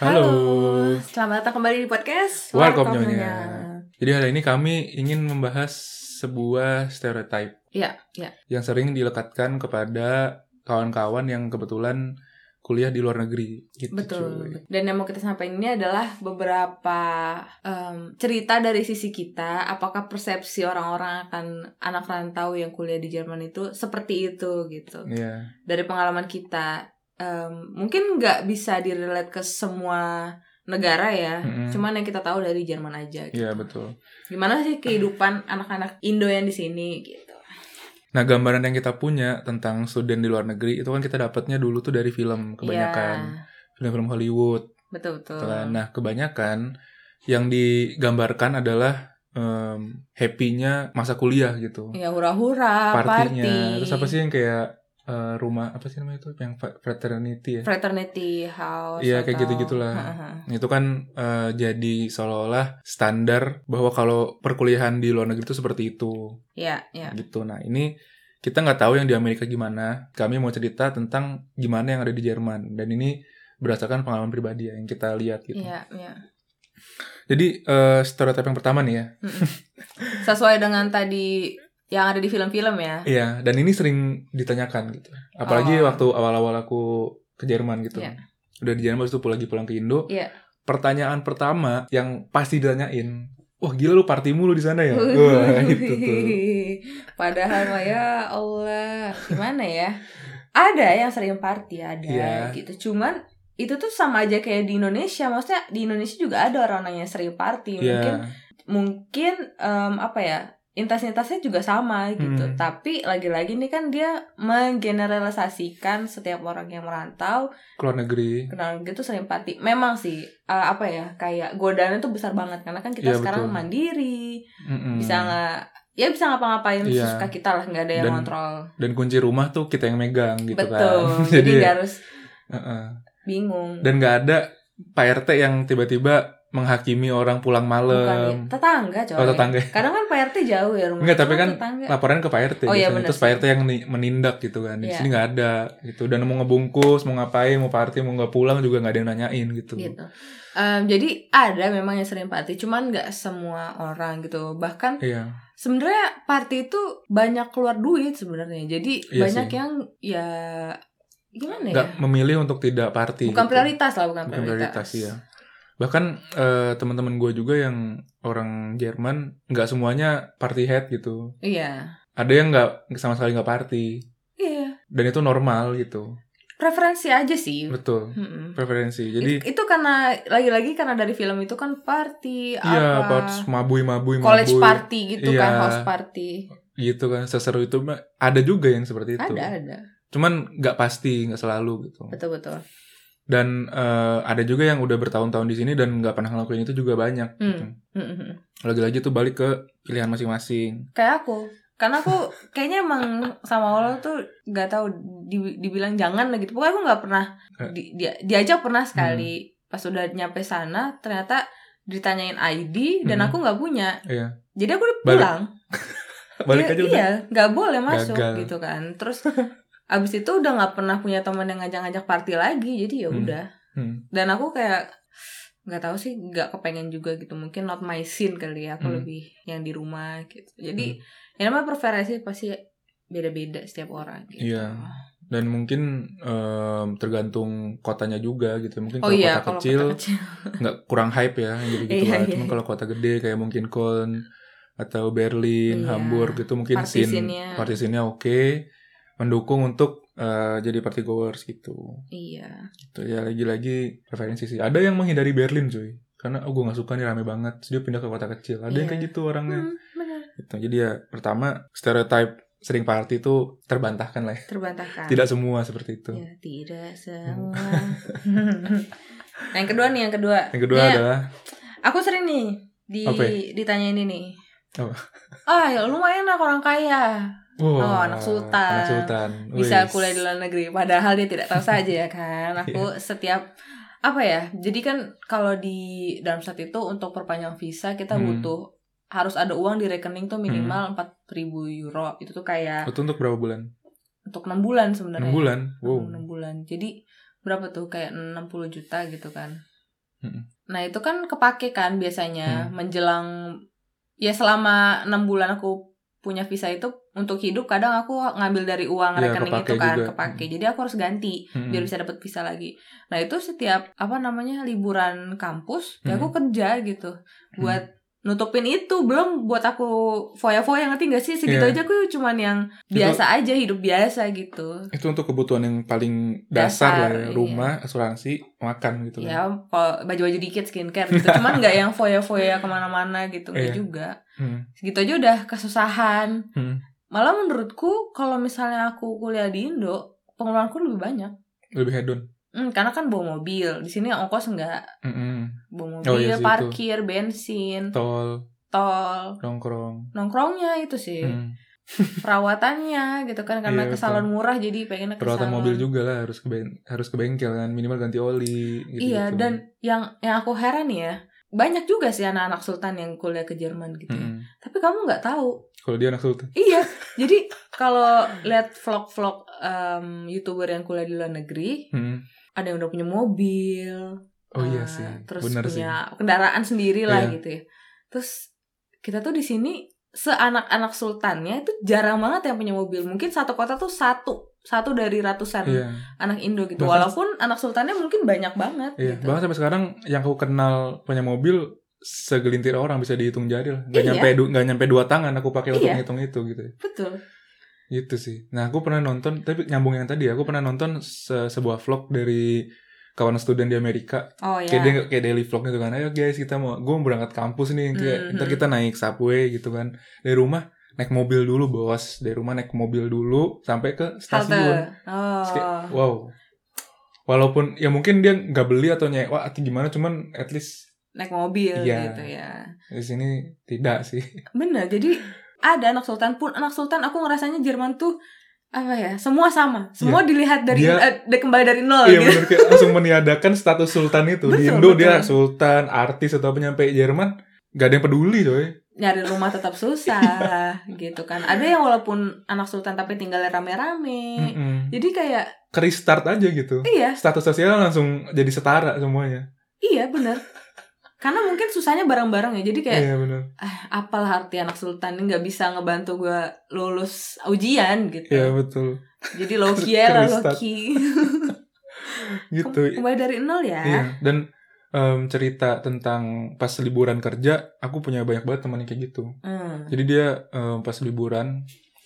Halo. Selamat datang kembali di podcast Warkop Nyonya. Jadi hari ini kami ingin membahas sebuah stereotype Iya, iya. yang sering dilekatkan kepada kawan-kawan yang kebetulan kuliah di luar negeri. Gitu, Betul. cuy. Dan yang mau kita sampaikan ini adalah beberapa em, cerita dari sisi kita. Apakah persepsi orang-orang akan anak rantau yang kuliah di Jerman itu seperti itu gitu. Iya. Dari pengalaman kita, em, mungkin nggak bisa direlate ke semua negara ya. Mm-mm. Cuman yang kita tahu dari Jerman aja. Gitu. Iya betul. Gimana sih kehidupan anak-anak Indo yang di sini gitu. Nah gambaran yang kita punya tentang student di luar negeri itu kan kita dapatnya dulu tuh dari film kebanyakan Iya, film-film Hollywood. betul betul. gitu kan. Nah kebanyakan yang digambarkan adalah em, happy-nya masa kuliah gitu. Ya hura-hura, partinya. party. Terus apa sih yang kayak eh, rumah apa sih namanya itu yang fraternity ya? fraternity house Iya, kayak atau- gitu-gitulah. Haha. Itu kan eh, jadi seolah-olah standar bahwa kalau perkuliahan di luar negeri itu seperti itu Iya, iya. gitu. Nah ini kita nggak tahu yang di Amerika gimana. Kami mau cerita tentang gimana yang ada di Jerman dan ini berdasarkan pengalaman pribadi ya, yang kita lihat gitu. Iya, iya. Jadi eh, stereotype yang pertama nih ya. Sesuai dengan tadi yang ada di film-film ya. Iya, dan ini sering ditanyakan gitu. Apalagi Oh. waktu awal-awal aku ke Jerman gitu. Iya. Udah di Jerman, habis itu lagi pulang ke Indo. Iya. Pertanyaan pertama yang pasti ditanyain, wah gila lu party mulu di sana ya? Wah, itu tuh. Padahal mah ya Allah, gimana ya? Ada yang sering party ada Iya. gitu. Cuman itu tuh sama aja kayak di Indonesia. Maksudnya di Indonesia juga ada orang-orang yang sering party. Mungkin Iya, mungkin em, apa ya intensitasnya juga sama gitu Hmm. tapi lagi-lagi nih kan dia menggeneralisasikan setiap orang yang merantau ke luar negeri. kenal gitu sering party memang sih eh, apa ya kayak godaannya tuh besar banget karena kan kita Iya, sekarang betul. mandiri Mm-mm. bisa nggak ya bisa ngapa-ngapain Iya. sesuka kita lah nggak ada yang Dan- kontrol Dan kunci rumah tuh kita yang megang gitu betul kan. jadi Jadi, nggak harus uh-uh. bingung dan nggak ada Pak RT yang tiba-tiba menghakimi orang pulang bukan malam. tetangga coy Oh, tetangga. kadang kan Pak RT jauh ya rumah Enggak, tapi kan tetangga. Laporan ke Pak RT Oh, iya, bener Terus Pak. RT yang ni- menindak gitu kan. Di Iya. sini nggak ada gitu. Dan mau ngebungkus, mau ngapain, mau party, mau nggak pulang juga nggak ada yang nanyain gitu. gitu. Em, jadi ada memang yang sering party, cuman nggak semua orang gitu. Bahkan Iya. sebenarnya party itu banyak keluar duit sebenarnya. Jadi Iya banyak sih. yang ya gimana ya? Nggak memilih untuk tidak party. Bukan gitu. prioritas lah, bukan, Bukan prioritas. prioritas, iya. Bahkan eh, teman-teman gue juga yang orang Jerman nggak semuanya party head gitu. Iya. Ada yang nggak sama sekali nggak party. Iya. Dan itu normal gitu. Preferensi aja sih. Betul. Mm-mm. Preferensi. Jadi It- itu karena lagi-lagi karena dari film itu kan party iya, apa pas mabui mabui college mabui, party gitu kan, Iya. house party. gitu kan seseru itu ada juga yang seperti itu. Ada, ada. Cuman nggak pasti, nggak selalu gitu. Betul, betul. Dan eh, ada juga yang udah bertahun-tahun di sini dan nggak pernah ngelakuin itu juga banyak. Gitu. Hmm. Mm-mm. Lagi-lagi tuh balik ke pilihan masing-masing. kayak aku karena aku kayaknya emang sama Allah tuh nggak tahu di- dibilang jangan lah gitu pokoknya aku nggak pernah di, dia diajak pernah sekali pas udah nyampe sana ternyata ditanyain ID dan Hmm. aku nggak punya Iya. jadi aku udah Balik. pulang Balik Iya, aja udah. iya nggak boleh masuk Gagal. gitu kan terus abis itu udah nggak pernah punya teman yang ngajak-ngajak party lagi jadi ya Hmm. udah Hmm. dan aku kayak nggak tahu sih nggak kepengen juga gitu mungkin not my scene kali ya aku Hmm. lebih yang di rumah gitu jadi ya namanya preferensi pasti beda-beda setiap orang gitu. Iya. Dan mungkin em, tergantung kotanya juga gitu. Mungkin Oh kalau iya, kota kalau kecil kota kecil. nggak kurang hype ya yang gitu gitu Iya, lah. iya, Cuman iya. kalau kota gede kayak mungkin Köln atau Berlin, Iya. Hamburg gitu mungkin scene scene-nya oke, mendukung untuk eh, jadi party goers gitu. Iya. Gitu ya lagi-lagi preferensi sih. Ada yang menghindari Berlin cuy. Karena oh gue gak suka nih rame banget. Terus dia pindah ke kota kecil. Ada yang Iya. kayak gitu orangnya. Hmm, benar. Gitu. Jadi ya pertama stereotype sering party itu terbantahkan lah ya. Terbantahkan. Tidak semua seperti itu. Ya, tidak semua. nah, yang kedua nih, yang kedua. Yang kedua Nih, adalah Aku sering nih di Apa ya? ditanya ini nih. Apa? Ah, ya lumayan lah orang kaya. Wow, Oh, anak sultan. Anak sultan. Bisa kuliah di luar negeri padahal dia tidak tahu saja ya kan. Aku setiap apa ya? Jadi kan kalau di dalam saat itu untuk perpanjang visa kita Hmm. butuh harus ada uang di rekening tuh minimal 4.000 euro. Itu tuh kayak Itu untuk berapa bulan? untuk 6 bulan sebenarnya. 6 bulan. Wow. 6 bulan. Jadi berapa tuh kayak 60 juta gitu kan. Mm-mm. Nah itu kan kepake kan biasanya Hmm. menjelang ya selama enam bulan aku punya visa itu untuk hidup kadang aku ngambil dari uang Iya, rekening itu kan juga. kepake jadi aku harus ganti Mm-mm. biar bisa dapat visa lagi nah itu setiap apa namanya liburan kampus ya aku kerja gitu Hmm. buat nutupin itu belum buat aku foya-foya ngerti gak sih segitu Iya. aja aku cuman yang biasa aja hidup biasa gitu itu untuk kebutuhan yang paling dasar, Dasar, lah ya iya. rumah asuransi makan gitu kan ya kalau baju-baju dikit skincare gitu cuman nggak yang foya-foya ke mana-mana gitu Iya. juga Hmm. segitu aja udah kesusahan Hmm. malah menurutku kalau misalnya aku kuliah di Indo pengeluaranku lebih banyak lebih hedon Hmm, karena kan bawa mobil. Di sini ongkos nggak. Mm-mm. bawa Oh, mobil iya sih, parkir bensin. Tol. Tol. Nongkrong. Nongkrongnya itu sih. Hmm. perawatannya gitu kan karena Iya, ke salon murah jadi pengen ke perawatan mobil juga lah harus ke ben- harus ke bengkel kan. Minimal ganti oli gitu iya dan yang yang aku heran ya banyak juga sih anak-anak sultan yang kuliah ke Jerman gitu ya. tapi kamu nggak tahu. Kalau dia anak sultan. Iya jadi kalau lihat vlog-vlog em, youtuber yang kuliah di luar negeri Hmm. Ada yang udah punya mobil. Oh iya eh, sih terus bener sih. punya kendaraan sendiri lah Iya. gitu ya. Terus kita tuh di sini seanak-anak sultannya itu jarang banget yang punya mobil. Mungkin satu kota tuh satu satu dari ratusan iya. anak Indo gitu. Bahkan- walaupun anak sultannya mungkin banyak banget iya gitu. bahkan sampai sekarang yang aku kenal punya mobil segelintir orang bisa dihitung jari lah nggak Iya. nyampe nggak nyampe dua tangan aku pakai untuk Iya. ngitung itu gitu betul Gitu sih. Nah, aku pernah nonton, tapi nyambung yang tadi, aku pernah nonton se- sebuah vlog dari kawan student di Amerika. oh ya Kayak dia kayak daily vlog gitu kan. Ayo guys, kita mau gue mau berangkat kampus nih. Kayak Mhm. ntar kita naik subway gitu kan. Dari rumah naik mobil dulu, Bos. Dari rumah naik mobil dulu sampai ke stasiun. halte Terus kayak, oh wow. Walaupun ya mungkin dia nggak beli atau nyewa atau gimana, cuman at least naik mobil Iya. gitu ya di sini tidak sih. bener jadi ada anak sultan pun anak sultan aku ngerasanya Jerman tuh apa ya semua sama semua dilihat dari Dia- dari- kembali dari nol Iya gitu bener kayak langsung meniadakan status sultan itu. di Betul, Indo dia betul. sultan, artis atau penyampai Jerman gak ada yang peduli coy. nyari rumah tetap susah gitu kan ada yang walaupun anak sultan tapi tinggalnya rame-rame Mm-mm. jadi kayak Ke restart aja gitu. iya Status sosial langsung jadi setara semuanya. iya bener karena mungkin susahnya bareng-bareng ya jadi kayak Iya bener. ah, apalah arti anak sultan ini nggak bisa ngebantu gue lulus ujian gitu Iya betul. jadi loki ya loki Gitu. kembali dari nol ya Iya. Dan em, cerita tentang pas liburan kerja, aku punya banyak banget teman kayak gitu. Hmm. Jadi dia em, pas liburan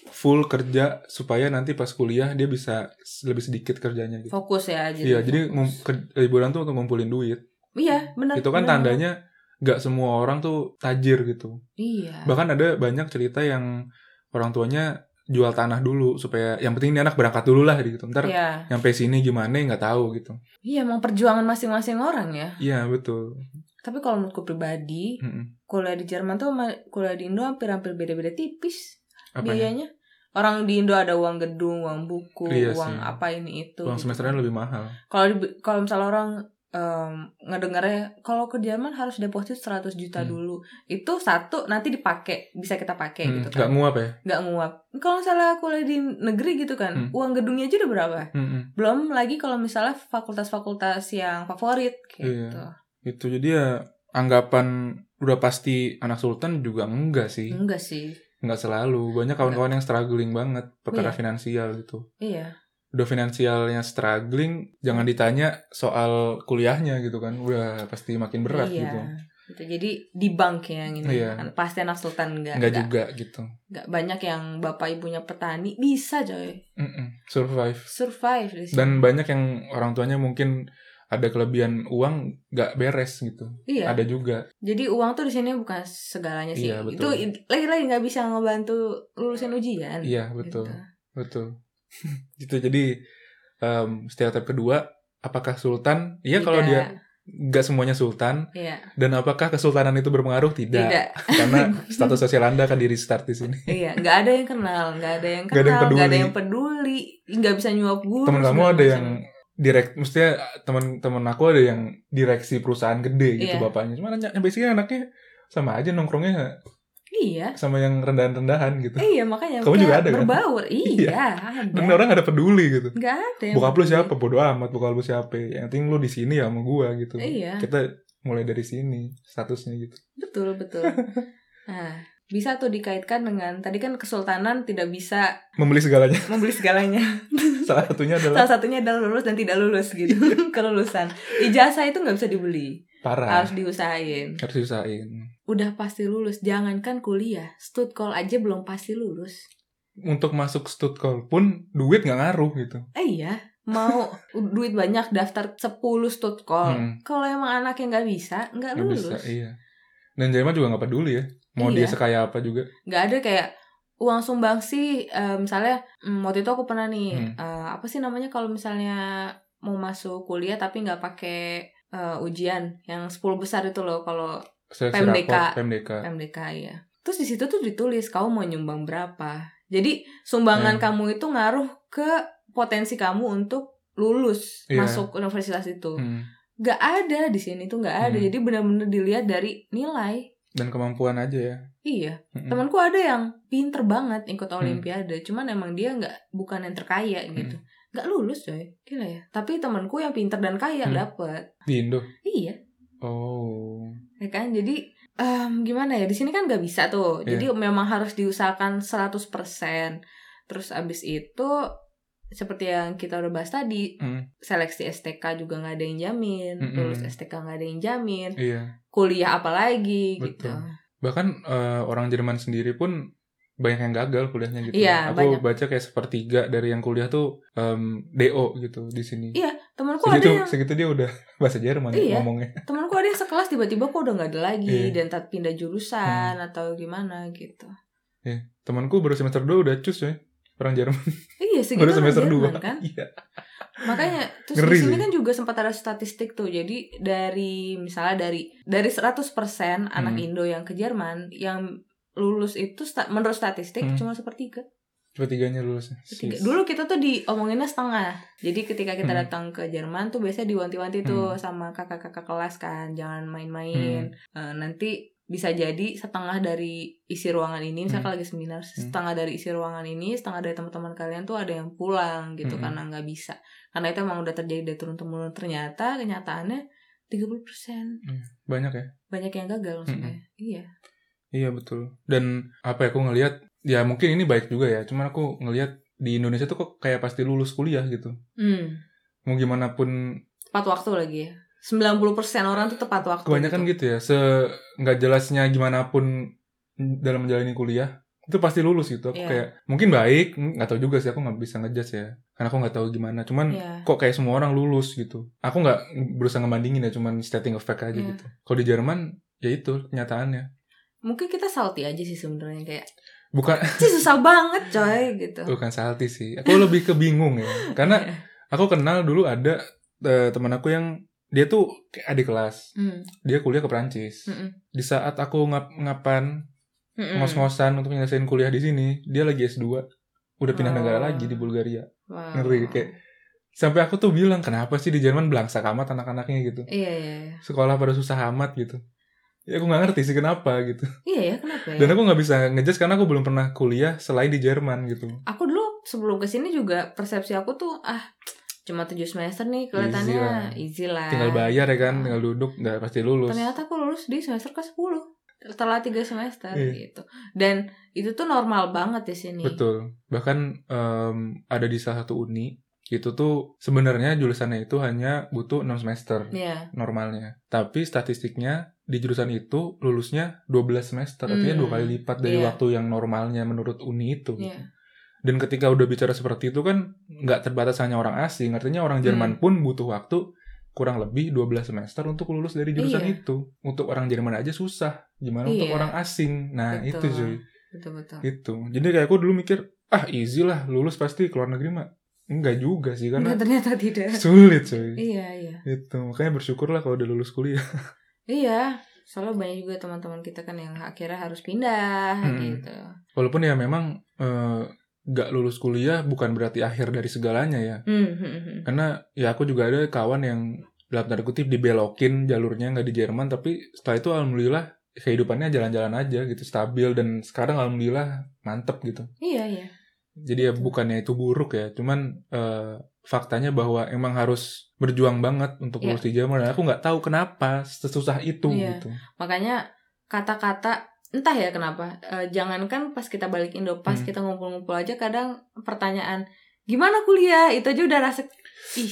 full kerja supaya nanti pas kuliah dia bisa lebih sedikit kerjanya gitu. fokus ya Iya, jadi fokus. ngum- ke- liburan tuh untuk ngumpulin duit. Iya benar itu kan benar. tandanya nggak semua orang tuh tajir gitu. iya Bahkan ada banyak cerita yang orang tuanya jual tanah dulu supaya yang penting ini anak berangkat dulu lah gitu. Ntar iya nyampe sini gimana nggak tahu gitu. iya emang perjuangan masing-masing orang ya Iya betul. tapi kalau menurutku pribadi Mm-mm. kuliah di Jerman tuh sama kuliah di Indo hampir-hampir beda-beda tipis Apanya? biayanya orang di Indo ada uang gedung uang buku Iya uang sih. apa ini itu Uang gitu semesternya kan. lebih mahal. kalau kalau misalnya orang em, ngedengarnya kalau ke Jerman harus deposit 100 juta Hmm. dulu itu satu nanti dipakai bisa kita pakai Hmm, gitu Nggak kan nguap ya? nggak nguap kalau misalnya kuliah di negeri gitu kan Hmm. uang gedungnya aja udah berapa Mm-mm. belum lagi kalau misalnya fakultas-fakultas yang favorit gitu Iya. Itu jadi ya anggapan udah pasti anak sultan juga enggak sih. enggak sih Enggak selalu. Banyak kawan-kawan yang struggling banget perkara Iya. finansial gitu. iya udah finansialnya struggling, jangan ditanya soal kuliahnya gitu kan, udah pasti makin berat iya gitu. gitu jadi di bank ya yang ini Iya. Kan pasti anak sultan enggak Enggak enggak, juga gitu. enggak banyak yang bapak ibunya petani bisa coy Mm-mm, Survive. survive di sini Dan banyak yang orang tuanya mungkin ada kelebihan uang nggak beres gitu. iya Ada juga. jadi uang tuh di sini bukan segalanya sih Iya, itu betul. i- lagi-lagi nggak bisa ngebantu lulusin ujian Iya betul, gitu. betul. gitu jadi em, stereotip kedua, apakah sultan? Iya kalau dia nggak semuanya sultan. iya Dan apakah kesultanan itu berpengaruh? Tidak. tidak Karena status sosial anda akan di restart di sini. iya nggak ada yang kenal nggak ada yang yang kenal nggak ada yang peduli nggak bisa nyuap guru temen kamu ada yang direkt mestinya teman-teman aku ada yang direksi perusahaan gede gitu Iya. bapaknya cuma nanya nyampe sini anaknya sama aja nongkrongnya iya sama yang rendahan-rendahan gitu Eh, iya makanya Kamu juga ada kan? berbaur iya ada dan orang gak ada peduli gitu nggak ada bokap lu siapa bodo amat bokap lu siapa yang penting lu di sini ya sama gua gitu Iya. kita mulai dari sini statusnya gitu Betul, betul. Nah, bisa tuh dikaitkan dengan tadi kan kesultanan tidak bisa membeli segalanya membeli segalanya. salah satunya adalah Salah satunya adalah lulus dan tidak lulus gitu. Kelulusan. Ijazah itu nggak bisa dibeli. parah Harus diusahain. harus diusahain Udah pasti lulus. Jangankan kuliah. Stud call aja belum pasti lulus. untuk masuk studcall pun duit nggak ngaruh gitu Eh iya. Mau duit banyak daftar 10 stud call. Hmm. Kalau emang anaknya nggak bisa, nggak lulus. bisa iya dan Jerman juga nggak peduli ya mau Iya. dia sekaya apa juga nggak ada kayak uang sumbang sih misalnya mm, waktu itu aku pernah nih Hmm. eh, apa sih namanya kalau misalnya mau masuk kuliah tapi nggak pakai eh, ujian yang 10 besar itu loh kalau seleksi PMDK. rapor PMDK MDK ya terus di situ tuh ditulis kamu mau nyumbang berapa jadi sumbangan Hmm. kamu itu ngaruh ke potensi kamu untuk lulus Iya. masuk universitas itu Hmm. nggak ada di sini tuh nggak ada Hmm. jadi benar-benar dilihat dari nilai dan kemampuan aja ya iya Mm-mm. temanku ada yang pinter banget ikut Hmm. olimpiade cuman emang dia nggak bukan yang terkaya gitu nggak lulus coy gila ya tapi temanku yang pinter dan kaya Hmm. dapet di Indo iya oh ya kan jadi em, gimana ya di sini kan nggak bisa tuh Iya. jadi memang harus diusahakan 100% terus abis itu seperti yang kita udah bahas tadi Hmm. seleksi STK juga nggak ada yang jamin Mm-mm. lulus STK nggak ada yang jamin iya kuliah apalagi gitu Betul. bahkan eh, orang Jerman sendiri pun banyak yang gagal kuliahnya gitu. Iya, Aku banyak. baca kayak sepertiga dari yang kuliah tuh em, DO gitu di sini. Iya, temanku ada yang segitu dia udah bahasa Jerman Iya. ngomongnya. temanku ada yang sekelas tiba-tiba kok udah nggak ada lagi Iya. Hmm. dan tak pindah jurusan atau gimana gitu Temanku baru semester 2 udah cus ya. Orang Jerman iya segitu baru semester Jerman 2. kan Iya. makanya terus Ngeri di sini sih. kan juga sempat ada statistik tuh jadi dari misalnya dari dari 100% anak Hmm. Indo yang ke Jerman yang lulus itu sta- menurut statistik Hmm. cuma sepertiga Sepertiganya lulus. Tiga. Sis. Dulu kita tuh diomonginnya setengah. Jadi ketika kita Hmm. datang ke Jerman tuh biasanya diwanti-wanti tuh sama kakak-kakak kelas kan, jangan main-main. Hmm. Eh, nanti bisa jadi setengah dari isi ruangan ini, misalkan Hmm. lagi seminar, setengah dari isi ruangan ini, setengah dari teman-teman kalian tuh ada yang pulang gitu Hmm. karena nggak bisa. Karena itu emang udah terjadi dari turun temurun. Ternyata kenyataannya 30% Banyak ya. banyak yang gagal maksudnya. Hmm. Iya. Iya betul. Dan apa ya aku ngelihat ya mungkin ini baik juga ya. Cuman aku ngelihat di Indonesia tuh kok kayak pasti lulus kuliah gitu. Hmm. Mau gimana pun Tepat waktu lagi ya. 90% orang tuh tepat waktu. kebanyakan gitu ya. Se nggak jelasnya gimana pun dalam menjalani kuliah itu pasti lulus gitu. Aku Iya. kayak mungkin baik, nggak tahu juga sih aku nggak bisa ngejudge ya. Karena aku nggak tahu gimana. Cuman Iya. kok kayak semua orang lulus gitu. Aku nggak berusaha ngebandingin ya, cuman stating a fact aja Iya. gitu. Kalau di Jerman ya itu kenyataannya. Mungkin kita salty aja sih sebenarnya kayak Bukan sih susah banget coy gitu. bukan salty sih. Aku lebih ke bingung ya. Karena Iya. aku kenal dulu ada eh, teman aku yang dia tuh kayak adik kelas. Hmm. Dia kuliah ke Prancis. Mm-mm. Di saat aku ngap ngapan Mm-mm. ngos-ngosan untuk nyelesain kuliah di sini, dia lagi S2. Udah pindah Oh. negara lagi di Bulgaria. Wow. Ngeri kayak sampai aku tuh bilang kenapa sih di Jerman belangsak amat anak-anaknya gitu. Iya iya. iya. Sekolah pada susah amat gitu. Ya aku nggak ngerti sih kenapa gitu. Iya ya kenapa ya? Dan aku nggak bisa ngejudge karena aku belum pernah kuliah selain di Jerman gitu. Aku dulu sebelum ke sini juga persepsi aku tuh ah cuma tujuh semester nih kelihatannya Easy lah. easy lah. Tinggal bayar ya kan, Ah. tinggal duduk nggak pasti lulus. Ternyata aku lulus di semester ke 10 setelah tiga semester Iya. gitu. Dan itu tuh normal banget di sini. Betul. Bahkan em, ada di salah satu uni itu tuh sebenarnya jurusannya itu hanya butuh 6 semester Iya. normalnya. Tapi statistiknya di jurusan itu lulusnya 12 semester, artinya Hmm. dua kali lipat dari Iya. waktu yang normalnya menurut uni itu. gitu. Iya. Dan ketika udah bicara seperti itu kan nggak terbatas hanya orang asing, artinya orang Hmm. Jerman pun butuh waktu kurang lebih 12 semester untuk lulus dari jurusan Iya. itu. Untuk orang Jerman aja susah, gimana untuk Iya. orang asing? Nah, Betul. itu cuy. Betul betul. Itu. Jadi kayak aku dulu mikir, ah easy lah lulus pasti keluar negeri mah. Enggak juga sih karena Enggak, ternyata tidak. sulit cuy. Iya iya. Itu. Makanya bersyukurlah kalau udah lulus kuliah. Iya, soalnya banyak juga teman-teman kita kan yang akhirnya harus pindah Hmm. gitu. Walaupun ya memang eh, nggak lulus kuliah bukan berarti akhir dari segalanya ya. Hmm, hmm, hmm. Karena ya aku juga ada kawan yang dalam tanda kutip dibelokin jalurnya nggak di Jerman tapi setelah itu alhamdulillah kehidupannya jalan-jalan aja gitu stabil dan sekarang alhamdulillah mantep gitu. Iya iya. Jadi ya bukannya itu buruk ya, cuman eh, faktanya bahwa emang harus berjuang banget untuk Iya. lulus di Jerman aku nggak tahu kenapa sesusah itu Iya. gitu makanya kata-kata entah ya kenapa eh, jangankan pas kita balik Indo pas Hmm. kita ngumpul-ngumpul aja kadang pertanyaan gimana kuliah itu aja udah rasa ih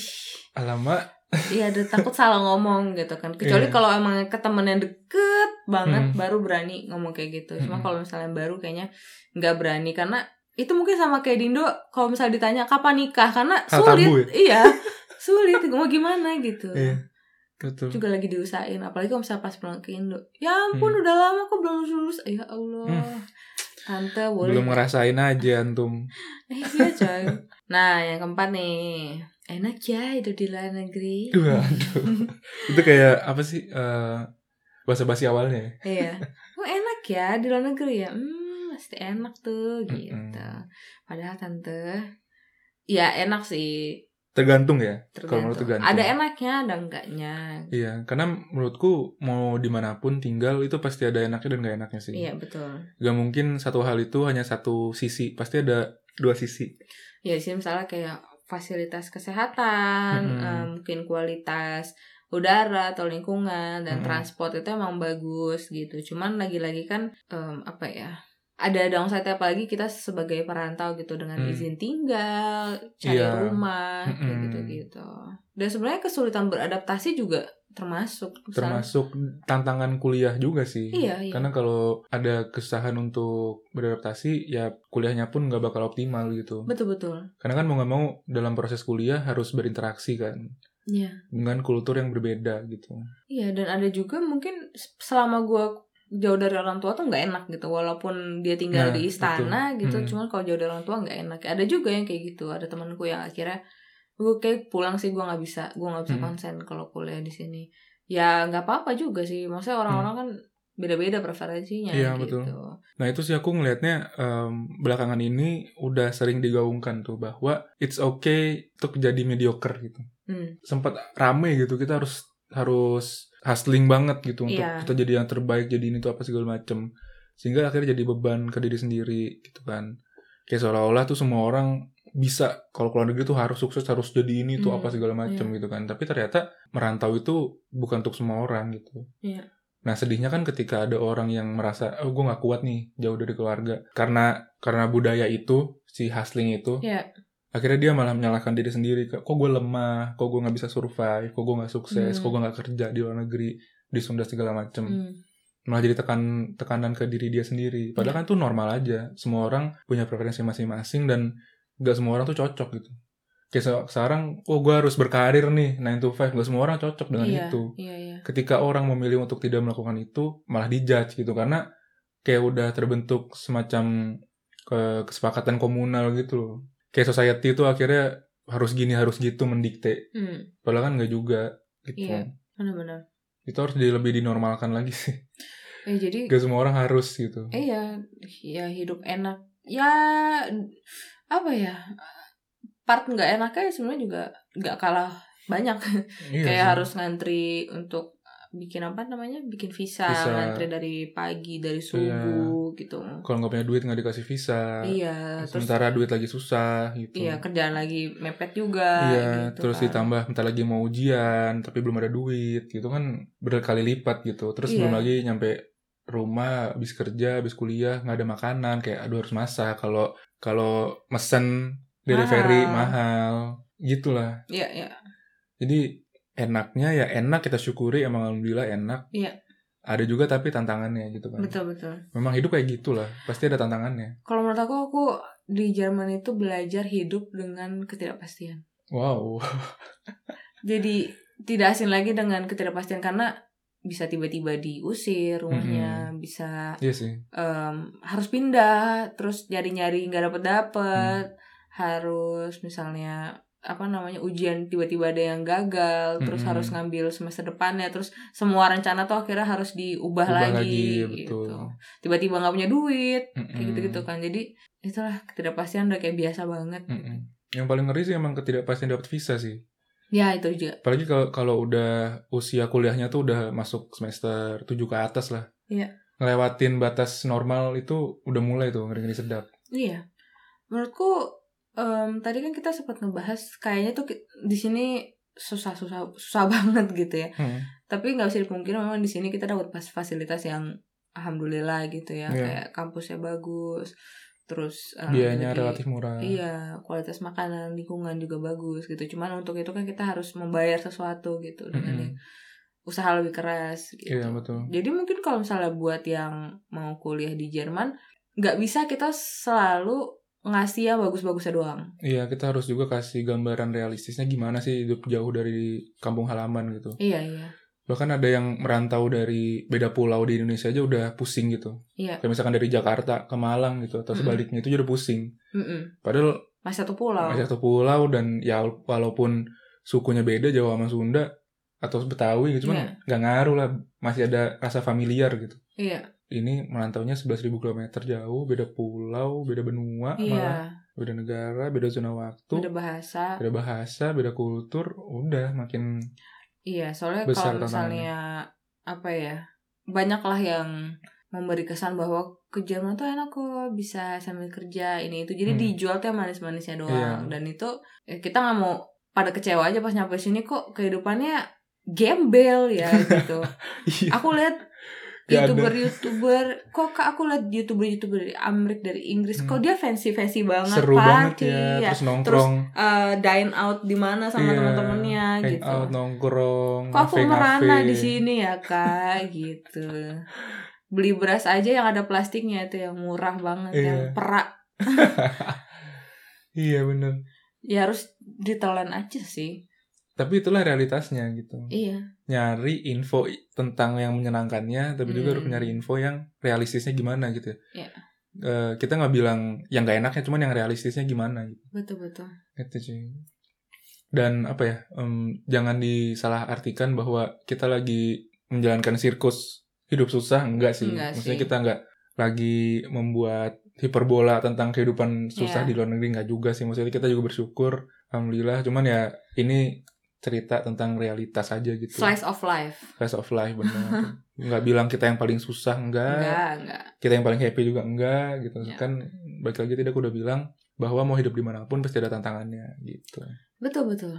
alamak iya udah takut salah ngomong gitu kan kecuali Iya. kalau emang ke temen yang deket banget Hmm. baru berani ngomong kayak gitu cuma Hmm. kalau misalnya baru kayaknya nggak berani karena itu mungkin sama kayak Dindo kalau misalnya ditanya kapan nikah? Karena Hal sulit. tabu iya sulit. Mau gimana gitu. Iya. betul. Juga lagi diusahain apalagi kalau misalnya pas pulang ke Indo. Ya ampun Hmm. udah lama kok belum lulus. Ya Allah. Hmm. tante boleh belum ngerasain aja antum. Eh, iya coy. Nah yang keempat nih. Enak ya hidup di luar negeri. Waduh. itu kayak apa sih eh bahasa basi awalnya ya? iya. Oh enak ya di luar negeri ya? Hmm pasti enak tuh gitu. Mm-mm. padahal tante ya enak sih. Tergantung ya kalau menurut tergantung. Tergantung ada enaknya ada enggaknya. Iya karena menurutku mau di mana pun tinggal itu pasti ada enaknya dan gak enaknya sih. Iya betul. Gak mungkin satu hal itu hanya satu sisi pasti ada dua sisi. Ya sih misalnya kayak fasilitas kesehatan Mm-mm. eh, mungkin kualitas udara atau lingkungan dan Mm-mm. transport itu emang bagus gitu. Cuman lagi-lagi kan em, apa ya ada downside apalagi kita sebagai perantau gitu dengan Hmm. izin tinggal cari Iya. rumah kayak Mm-mm. gitu-gitu. Dan sebenarnya kesulitan beradaptasi juga termasuk misalnya- termasuk tantangan kuliah juga sih. Iya iya. Karena kalau ada kesusahan untuk beradaptasi ya kuliahnya pun nggak bakal optimal gitu. Betul betul. Karena kan mau nggak mau dalam proses kuliah harus berinteraksi kan. Iya. Dengan kultur yang berbeda gitu. Iya dan ada juga mungkin selama gue jauh dari orang tua tuh nggak enak gitu walaupun dia tinggal Nah, di istana betul. gitu Mm. cuman kalau jauh dari orang tua nggak enak ada juga yang kayak gitu ada temanku yang akhirnya gue kayak pulang sih gue nggak bisa gue nggak bisa Mm. konsen kalau kuliah di sini ya nggak apa-apa juga sih maksudnya orang-orang kan beda-beda preferensinya. Iya, gitu betul. Nah itu sih aku ngelihatnya em, belakangan ini udah sering digaungkan tuh bahwa it's okay untuk jadi mediocre gitu. Hmm, Sempat rame gitu kita harus harus hustling banget gitu untuk Iya. kita jadi yang terbaik jadi ini tuh apa segala macem sehingga akhirnya jadi beban ke diri sendiri gitu kan. Kayak seolah-olah tuh semua orang bisa kalau keluar negeri tuh harus sukses harus jadi ini tuh Hmm, apa segala macem gitu kan. Tapi ternyata merantau itu bukan untuk semua orang gitu. Iya. Nah sedihnya kan ketika ada orang yang merasa oh gue nggak kuat nih jauh dari keluarga karena karena budaya itu si hustling itu Iya. Akhirnya dia malah menyalahkan diri sendiri kok gue lemah? Kok gue nggak bisa survive? Kok gue nggak sukses? Hmm. kok gue nggak kerja di luar negeri? Disunda segala macem. Hmm, malah jadi tekan tekanan ke diri dia sendiri. Padahal Iya. kan itu normal aja. Semua orang punya preferensi masing-masing dan nggak semua orang tuh cocok gitu. Kayak se- sekarang oh gue harus berkarir nih 9 to 5 nggak semua orang cocok dengan iya, itu. iya iya. Ketika orang memilih untuk tidak melakukan itu malah dijudge gitu. Karena kayak udah terbentuk semacam ke kesepakatan komunal gitu loh kayak society itu akhirnya harus gini harus gitu mendikte Hmm, padahal kan nggak juga gitu Iya. benar-benar itu harus di- lebih dinormalkan lagi sih eh jadi gak semua orang harus gitu Eh ya, ya hidup enak. Ya apa ya? Part nggak enaknya sebenarnya juga nggak kalah banyak. Iya Kayak sih. harus ngantri untuk bikin apa namanya? Bikin visa, Visa. Iya. ngantri dari pagi, dari subuh gitu. kalau nggak punya duit nggak dikasih visa Iya, terus sementara duit lagi susah gitu iya kerjaan lagi mepet juga Iya, gitu terus kan. ditambah bentar lagi mau ujian, tapi belum ada duit, gitu kan berkali lipat gitu. Terus Iya. belum lagi nyampe rumah, habis kerja, habis kuliah, nggak ada makanan, kayak aduh harus masak. Kalau kalau mesen delivery Mahal. mahal, gitulah. Iya, iya. Jadi enaknya ya enak kita syukuri, emang alhamdulillah enak. Iya. Ada juga tapi tantangannya gitu kan. Betul, betul. Memang hidup kayak gitulah, pasti ada tantangannya. Kalau menurut aku aku di Jerman itu belajar hidup dengan ketidakpastian. Wow. jadi tidak asing lagi dengan ketidakpastian karena bisa tiba-tiba diusir rumahnya bisa Iya sih. em, harus pindah terus nyari-nyari nggak dapet dapet harus misalnya apa namanya ujian tiba-tiba ada yang gagal terus Mm-mm. harus ngambil semester depannya terus semua rencana tuh akhirnya harus diubah Ubah lagi, lagi, gitu betul. tiba-tiba nggak punya duit kayak Mm-mm. gitu-gitu kan jadi itulah ketidakpastian udah kayak biasa banget Mm-mm. Yang paling ngeri sih emang ketidakpastian dapat visa sih. ya itu juga Apalagi kalau kalau udah usia kuliahnya tuh udah masuk semester 7 ke atas lah. Iya. Ngelewatin batas normal itu udah mulai tuh ngeri-ngeri sedap. Iya. Menurutku em, tadi kan kita sempat ngebahas kayaknya tuh di sini susah susah susah banget gitu ya Hmm. tapi nggak bisa dipungkiri memang di sini kita dapat fasilitas yang alhamdulillah gitu ya Iya. kayak kampusnya bagus terus eh, Biayanya relatif murah. iya kualitas makanan lingkungan juga bagus gitu cuman untuk itu kan kita harus membayar sesuatu gitu dengan Mm-mm. yang usaha lebih keras gitu Iya betul. jadi mungkin kalau misalnya buat yang mau kuliah di Jerman nggak bisa kita selalu ngasih yang bagus-bagusnya doang Iya kita harus juga kasih gambaran realistisnya gimana sih hidup jauh dari kampung halaman gitu. iya iya Bahkan ada yang merantau dari beda pulau di Indonesia aja udah pusing gitu. iya Kayak misalkan dari Jakarta ke Malang gitu atau sebaliknya itu udah pusing. Mm-mm. Padahal masih satu pulau masih satu pulau dan ya walaupun sukunya beda Jawa sama Sunda atau Betawi gitu cuman Iya. nggak ngaruh lah masih ada rasa familiar gitu. iya Ini merantaunya 11.000 km jauh, beda pulau, beda benua, malah iya beda negara, beda zona waktu, beda bahasa beda bahasa, beda kultur, udah makin Iya, soalnya Besar kalau misalnya apa ya, banyaklah yang memberi kesan bahwa ke Jerman tuh enak kok bisa sambil kerja ini itu. Jadi Hmm. dijual tuh manis-manisnya doang. Iya. Dan itu ya kita nggak mau pada kecewa aja pas nyampe sini kok kehidupannya gembel ya gitu. Iya. Aku lihat. Youtuber-youtuber kok kak aku lihat youtuber-youtuber dari Amerika dari Inggris Hmm. kok dia fancy-fancy banget seru banget party, ya, terus nongkrong, eh, dine out di mana sama Iya, teman-temannya gitu. out, nongkrong, Kok aku merana di sini ya kak gitu. Beli beras aja yang ada plastiknya itu yang murah banget Iya. yang perak. Iya bener. Ya harus ditelan aja sih. Tapi itulah realitasnya gitu. Iya. Nyari info tentang yang menyenangkannya, tapi juga Hmm. harus nyari info yang realistisnya gimana gitu. Iya. Eh, kita nggak bilang yang gak enaknya, cuman yang realistisnya gimana gitu. Betul betul. Gitu sih. Dan apa ya, em, jangan disalahartikan bahwa kita lagi menjalankan sirkus hidup susah, enggak sih. Enggak Maksudnya sih. kita enggak lagi membuat hiperbola tentang kehidupan susah Iya. di luar negeri, enggak juga sih. Maksudnya kita juga bersyukur, alhamdulillah. Cuman ya ini cerita tentang realitas aja gitu. Slice of life. Slice of life benar. enggak bilang kita yang paling susah, enggak. Enggak enggak. Kita yang paling happy juga enggak gitu. Ya. Kan balik lagi tadi aku udah bilang bahwa mau hidup di mana pun pasti ada tantangannya gitu. Betul betul.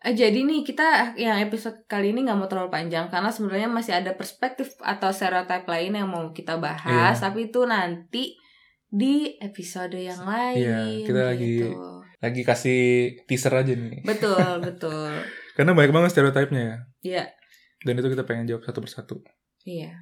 Eh, jadi nih kita yang episode kali ini nggak mau terlalu panjang karena sebenarnya masih ada perspektif atau stereotip lain yang mau kita bahas, Iya. tapi itu nanti di episode yang lain. Iya, kita lagi- gitu. Lagi kasih teaser aja nih. Betul betul. Karena banyak banget stereotipnya ya. Iya Dan itu kita pengen jawab satu persatu. iya.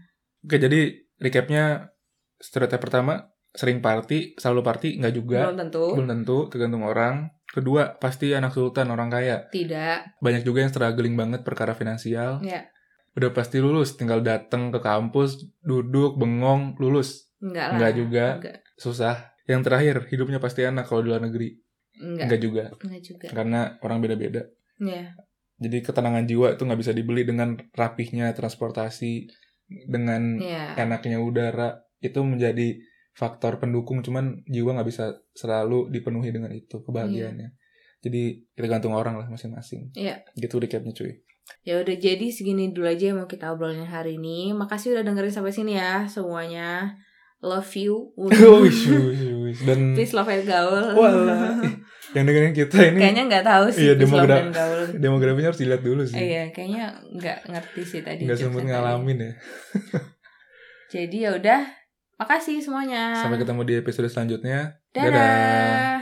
Oke, jadi recapnya stereotip pertama sering party, selalu party nggak juga, Belum tentu. belum tentu, tergantung orang. Kedua, pasti anak sultan orang kaya. Tidak. Banyak juga yang struggling banget perkara finansial. Iya. Udah pasti lulus, tinggal datang ke kampus, duduk, bengong, lulus. Enggak lah. Enggak juga. Enggak. Susah. Yang terakhir, hidupnya pasti enak kalau di luar negeri. Enggak. Enggak juga, Enggak juga. karena orang beda-beda. Iya. Jadi ketenangan jiwa itu nggak bisa dibeli dengan rapihnya transportasi, dengan Iya. enaknya udara. Itu menjadi faktor pendukung, cuman jiwa nggak bisa selalu dipenuhi dengan itu kebahagiaannya. Jadi tergantung orang lah masing-masing. Iya. Gitu recapnya cuy. Ya udah jadi segini dulu aja yang mau kita obrolin hari ini. Makasih udah dengerin sampai sini ya semuanya. Love you. Wish, wish, wish. Dan Please love and gaul. Walah. yang dengerin kita ini Kayaknya nggak tahu sih Iya, demogra- gaul. demografinya harus dilihat dulu sih. Iya, kayaknya nggak ngerti sih tadi. Nggak sempet ngalamin ya. Jadi ya udah, makasih semuanya. Sampai ketemu di episode selanjutnya. Dadah. Dadah.